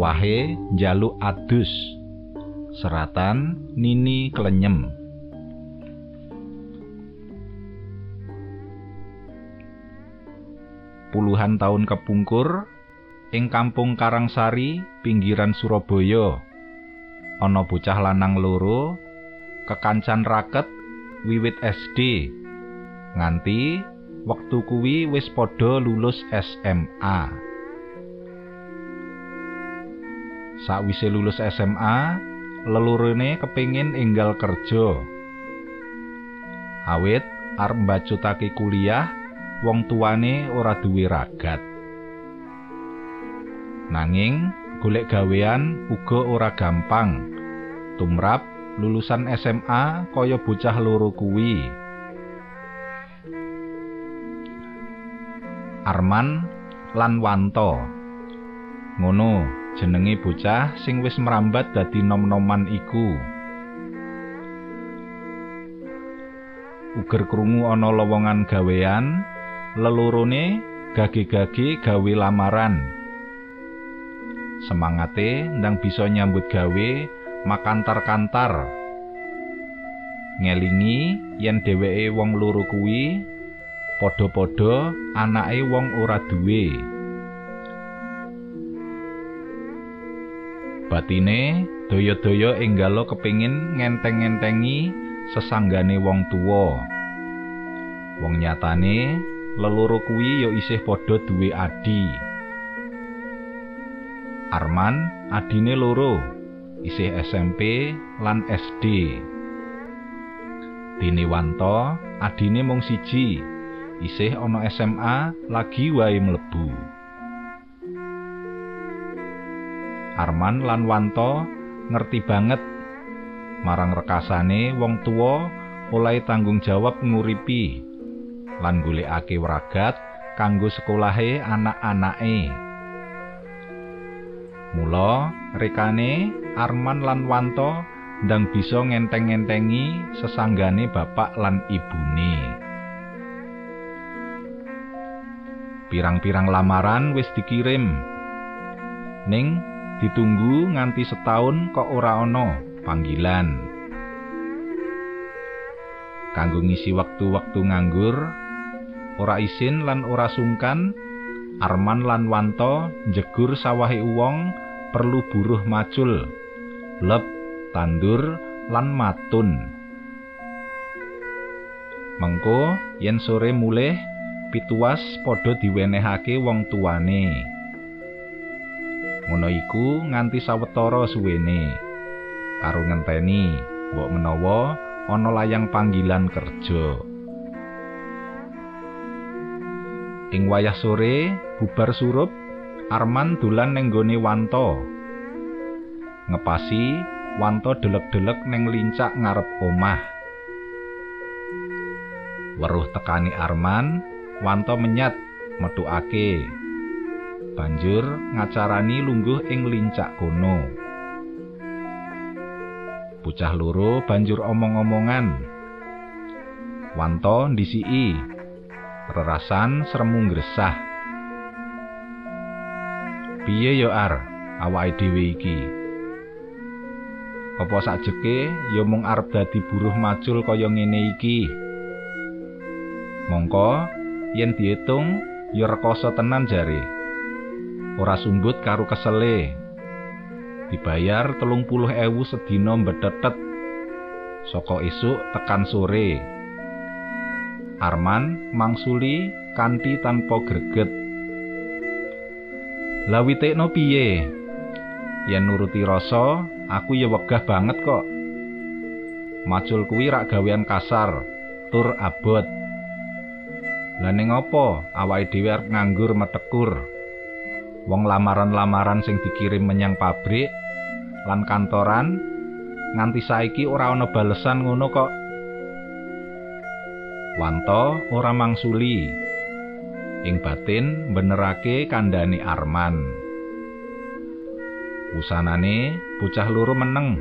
arwahe njaluk adus. Seratan nini klenyem puluhan tahun kepungkur ing kampung Karangsari pinggiran Surabaya ana bocah lanang loro kekancan raket wiwit SD nganti wektu kuwi wis padha lulus SMA Sakwise lulus SMA lelurene kepingin enggal kerja awit arep mbacutake kuliah wong tuane ora duwe ragat. Nanging golek gawean uga ora gampang. Tumrap lulusan SMA kaya bocah loro kuwi. Arman lan Wanto. Ngono jenenge bocah sing wis merambat dadi nom-noman iku. Uger krungu ana lowongan gawean lelurune gage-gage gawe lamaran. Semangate ndang bisa nyambut gawe makantar-kantar. Ngelingi yen dheweke wong loro kuwi padha-padha anake wong ora duwe. Batine daya-daya enggalo kepingin ngenteng-ngentengi sesanggane wong tuwa. Wong nyatane leloro kuwi ya isih padha duwe adi. Arman adine loro, isih SMP lan SD. Dene Wanto adine mung siji, isih ana SMA lagi wae mlebu. Arman lan Wanto ngerti banget marang rekasane wong tuwa oleh tanggung jawab nguripi lan golekake wragat kanggo sekolahe anak-anake. Mula rekane Arman lan Wanto ndang bisa ngenteng-ngentengi sesanggane bapak lan ibune. Pirang-pirang lamaran wis dikirim. Ning ditunggu nganti setahun kok ora ana panggilan. Kanggo ngisi waktu-waktu nganggur, ora isin lan ora sungkan, Arman lan Wanto njegur sawahe uwong perlu buruh macul, lep, tandur, lan matun. Mengko yen sore mulih pituas padha diwenehake wong tuane. Ngono iku nganti sawetara suwene. Karo ngenteni, mbok menawa ana layang panggilan kerja. Ing wayah sore, bubar surup, Arman dolan ning gone Wanto. Ngepasi, Wanto delek-delek ning lincak ngarep omah. Weruh tekani Arman, Wanto menyat metukake. Banjur ngacarani lungguh ing lincak kono. Bocah loro banjur omong-omongan. Wanto ndisiki rerasan sremu gresah. Piye yo Ar, awake dhewe iki? Apa sakjeke ya mung arep dadi buruh macul kaya ngene iki? Mongko yen diitung ya rekoso tenan jare. Ora sumbut karo kesele. Dibayar telung puluh ewu sedina mbetetet. Saka esuk tekan sore. Arman mangsuli kanthi tanpa greget. Lawitekno piye? Yen nuruti rasa, aku ya wegah banget kok. Macul kuwi rak gawean kasar, tur abot. Lah ning apa awake dhewe arep nganggur metekur? Wong lamaran-lamaran sing dikirim menyang pabrik lan kantoran nganti saiki ora ana balesan ngono kok. Wanto ora mangsuli. Ing batin benerake kandhane Arman. Usanane bocah loro meneng.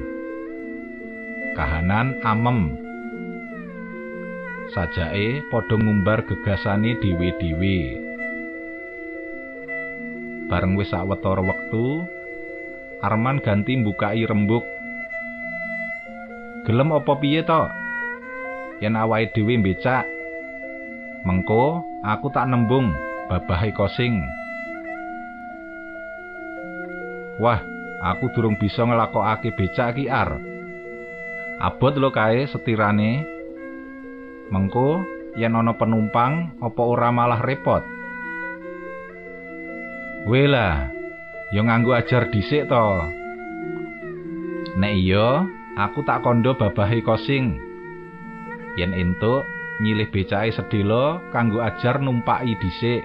Kahanan amem. Sajake padha ngumbar gegasane dhewe-dhewe. Bareng wis sawetara wektu, Arman ganti mbukai rembug. Gelem apa piye to? Yen awake dhewe becak. Mengko aku tak nembung babahe kosing. Wah, aku durung bisa nglakokake becak ki ar. Abot lo kae setirane. Mengko yen ana penumpang apa ora malah repot. Wela, yo nganggo ajar dhisik to. Nek iya, aku tak kondo babahe kosing. Yen entuk nyilih becake sedhela kanggo ajar numpaki dhisik.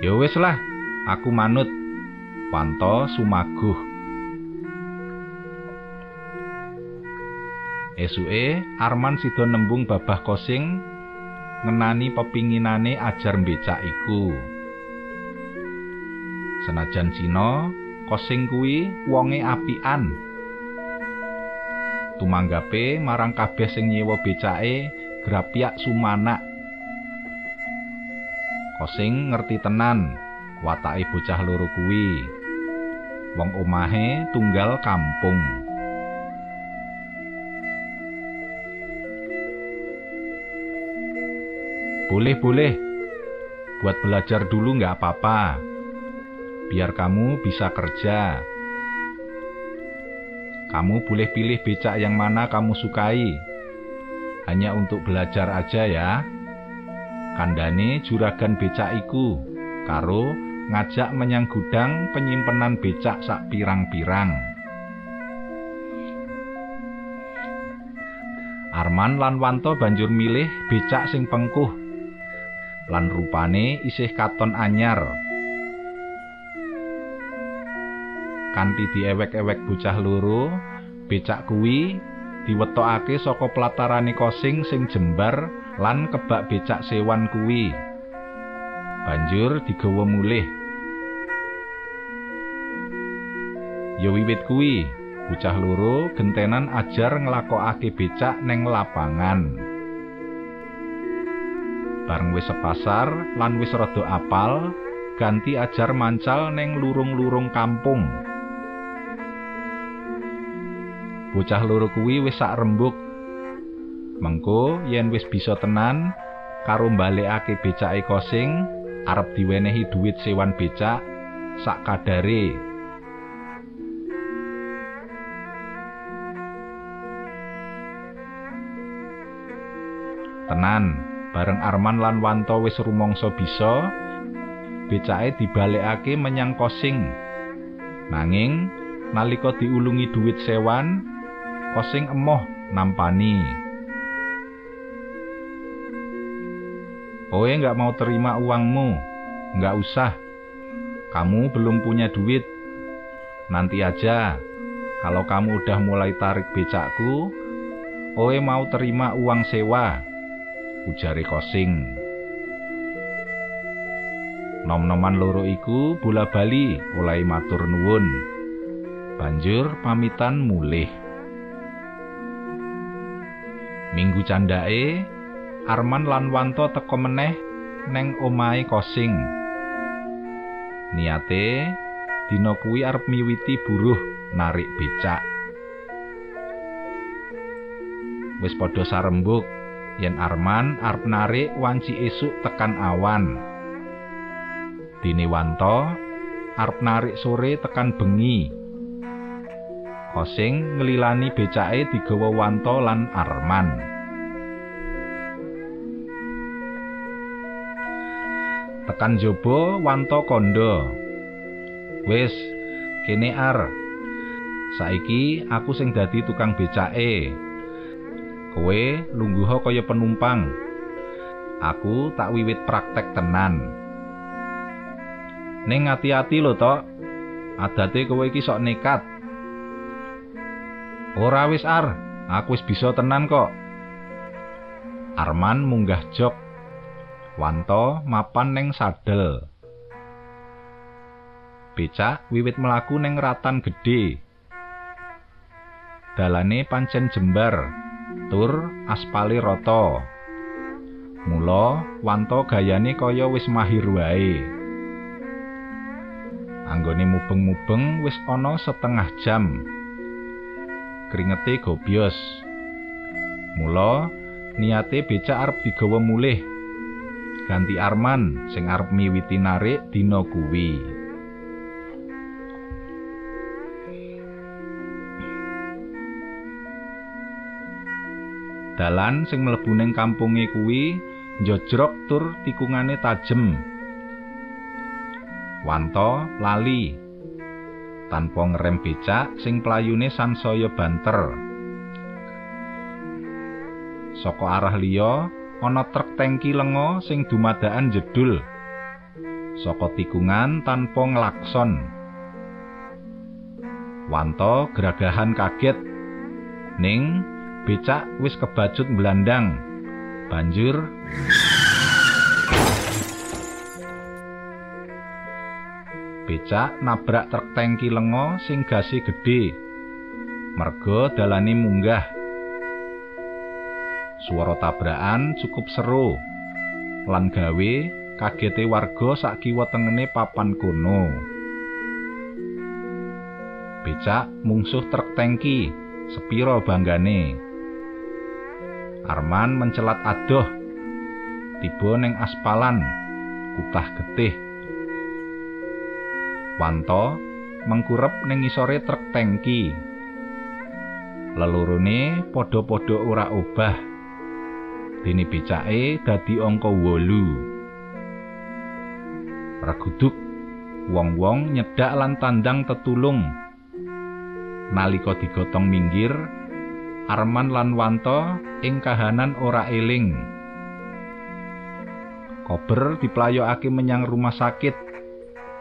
Ya wis lah, aku manut. Wanto sumaguh. Esuke Arman sida nembung babah kosing ngenani pepinginane ajar becak iku. Senajan Cina, kosing kuwi wonge apian. Tumanggape marang kabeh sing nyewa becake grapyak sumanak. Kosing ngerti tenan watake bocah loro kuwi. Wong omahe tunggal kampung. Boleh-boleh. Buat belajar dulu nggak apa-apa. Biar kamu bisa kerja. Kamu boleh pilih becak yang mana kamu sukai. Hanya untuk belajar aja ya. Kandane juragan becak iku. Karo ngajak menyang gudang penyimpenan becak sak pirang-pirang. Arman lan Wanto banjur milih becak sing pengkuh lan rupane isih katon anyar. Kanthi diewek-ewek bocah loro, becak kuwi diwetokake saka platarane kosing sing jembar lan kebak becak sewan kuwi. Banjur digawa mulih. Ya wiwit kuwi, bocah loro gentenan ajar nglakokake becak neng lapangan. Bareng wis sepasar lan wis rada apal, ganti ajar mancal neng lurung-lurung kampung. Bocah loro kuwi wis sak rembug. Mengko yen wis bisa tenan karo mbalekake becake kosing, arep diwenehi duit sewan becak sak kadare. Tenan, bareng Arman lan Wanto wis rumangsa bisa becake dibalekake menyang kosing. Nanging nalika diulungi duit sewan kosing emoh nampani. Oe nggak mau terima uangmu nggak usah. Kamu belum punya duit. Nanti aja kalau kamu udah mulai tarik becakku Oe mau terima uang sewa ujare kosing. Nom-noman loro iku bola bali oleh matur nuwun. Banjur pamitan mulih. Minggu candake Arman lan Wanto teko meneh neng omahe kosing. Niate dina kuwi arep miwiti buruh narik becak. Wis padha sarembuk yen Arman arep narik wanci esuk tekan awan. Dini Wanto arep narik sore tekan bengi. Kosing ngelilani becake digawa Wanto lan Arman. Tekan jobo Wanto kondo. Wis, kene ar. Saiki aku sing dadi tukang becake. Kowe lungguh kaya penumpang. Aku tak wiwit praktek tenan. Ning ati-ati lho to. Adate kowe iki sok nekat. Ora wis ar, aku wis bisa tenan kok. Arman munggah jok. Wanto mapan neng sadel. Becak wiwit melaku neng ratan gede. Dalane pancen jembar. Tur aspale rata. Mula wanto gayane kaya wis mahir wae. Anggone mubeng-mubeng wis ana setengah jam. Kringete gobyos. Mula niate becak arep digawa mulih. Ganti Arman sing arep miwiti narik dina kuwi. Dalan sing mlebu ning kampunge kuwi njojrok tur tikungane tajem. Wanto lali tanpa ngerem becak sing playune sansaya banter. Saka arah liya ana truk tangki lenga sing dumadakan jedul. Saka tikungan tanpa nglakson. Wanto geragahan kaget ning becak wis kebacut belandang. Banjur becak nabrak truk tangki lenga sing gase gedhe. Merga dalane munggah. Suara tabrakan cukup seru lan gawe kagete warga sak kiwa tengene papan kono. Becak mungsuh truk tangki, sepiro banggane. Arman mencelat adoh. Tiba ning aspalan, kutah getih. Wanto mengkurep ning ngisore truk tangki. Lelurune padha-padha ora obah. Dene becake dadi angka 8. Reguduk wong-wong nyedak lan tandang tetulung. Nalika digotong minggir, Arman lan Wanto ing kahanan ora eling. Kober diplayokake menyang rumah sakit.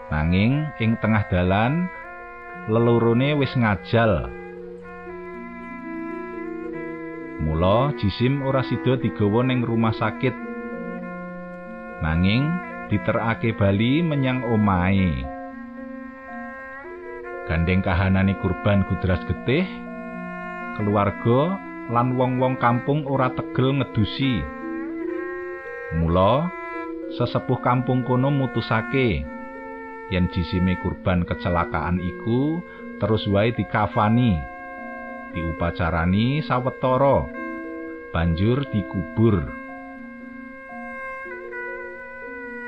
Nanging ing tengah dalan lelurune wis ngajal. Mula jisim ora sida digawa ning rumah sakit. Nanging diterakake bali menyang omahe. Gandeng kahanane kurban gudras getih, keluarga lan wong-wong kampung ora tegel ngedusi. Mula sesepuh kampung kono mutusake yen jisime kurban kecelakaan iku terus wae dikafani, diupacarani sawetara, banjur dikubur.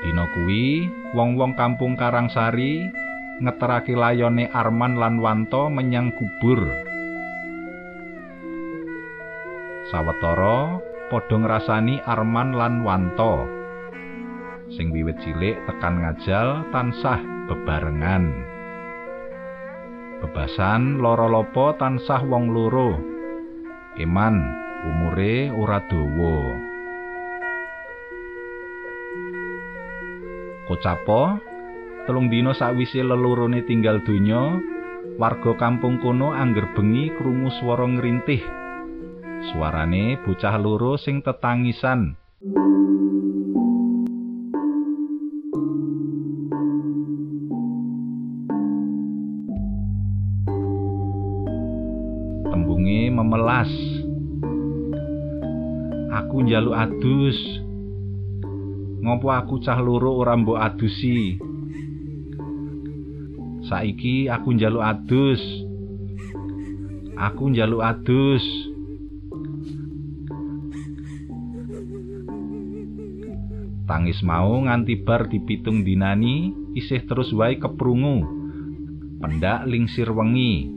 Dina kuwi wong-wong kampung Karangsari ngeterake layone Arman lan Wanto menyang kubur. Sawetara padha ngrasani Arman lan Wanto. Sing wiwit cilik tekan ngajal tansah bebarengan. Bebasan lara lopo tansah wong loro. Iman umure ora dawa. Kocapo telung dina sakwise lelurune tinggal donya, warga kampung kono angger bengi krungu swara ngrintih. Suarane bocah loro sing tetangisan. Tembunge memelas. Aku njaluk adus. Ngopo aku cah loro ora mbok adusi? Saiki aku njaluk adus. Aku njaluk adus. Tangis mau nganti bar dipitung dinani isih terus wae keprungu. Pendak lingsir wengi.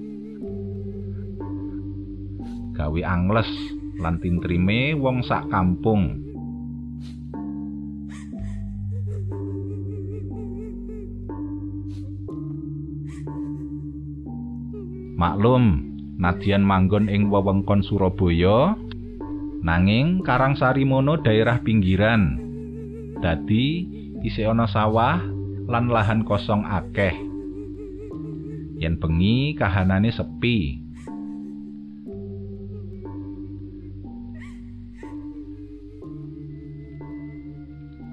Gawe angles lan tintrime wong sak kampung. Maklum, nadyan manggon ing wewengkon Surabaya, nanging Karangsari mono daerah pinggiran. Dadi isih ana sawah lan lahan kosong akeh. Yen bengi kahanane sepi.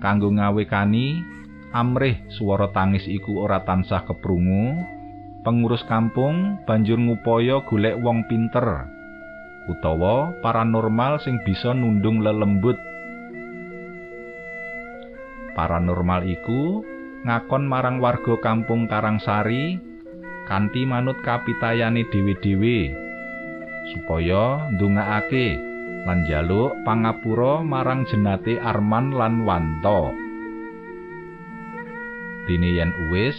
Kanggo ngawekani amrih swara tangis iku ora tansah keprungu, pengurus kampung banjur ngupaya golek wong pinter utawa paranormal sing bisa nundung lelembut. Paranormal iku ngakon marang warga kampung Karangsari kanthi manut kapitayane dhewe-dhewe supaya ndongaake lan njaluk pangapura marang jenate Arman lan Wanto. Dene yen uwis,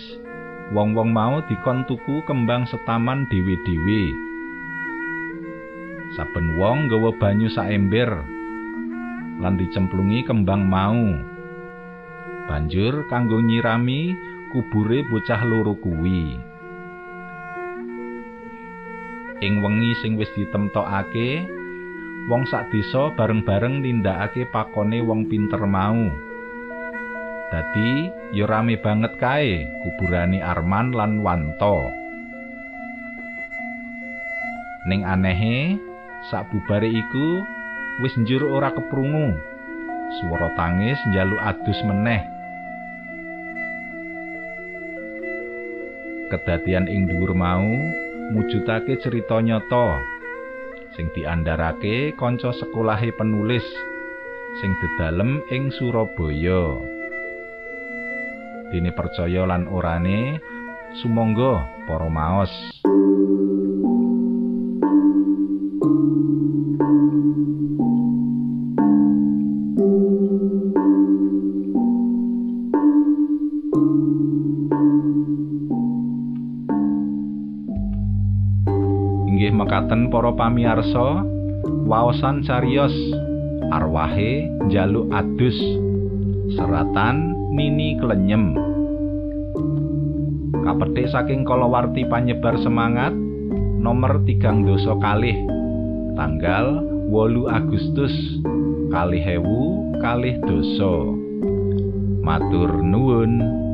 wong-wong mau dikon tuku kembang setaman dhewe-dhewe. Saben wong nggawa banyu sak ember lan dicemplungi kembang mau. Banjur kanggo nyirami kubure bocah loro kuwi. Ing wengi sing wis ditemtokake, wong sak desa bareng-bareng nindakake pakone wong pinter mau. Dadi ya rame banget kae kuburane Arman lan Wanto. Ning anehe, sak bubare iku wis njur ora keprungu. Swara tangis njaluk adus meneh. Kedadian ing dhuwur mau mujudake cerita nyata sing diandharake kanca sekolahe penulis sing dedalem ing Surabaya. Dene percaya lan orane sumangga para maos. Para pamirsa, waosan cariyos arwahe njaluk adus seratan nini klenyem. Kapethik saking kalawarti panyebar semangat nomor tigang dosa kalih tanggal 8 Agustus kalih ewu kalih dosa. Matur nuwun.